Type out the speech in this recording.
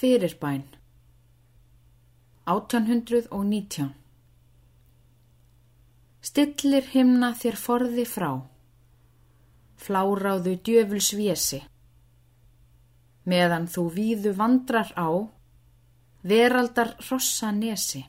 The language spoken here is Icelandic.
fyrirbæn. 1819 Stillir himna þér forði frá. Fláráðu djöfuls vési Meðan þú víðu vandrar á Veraldar hrossa nesi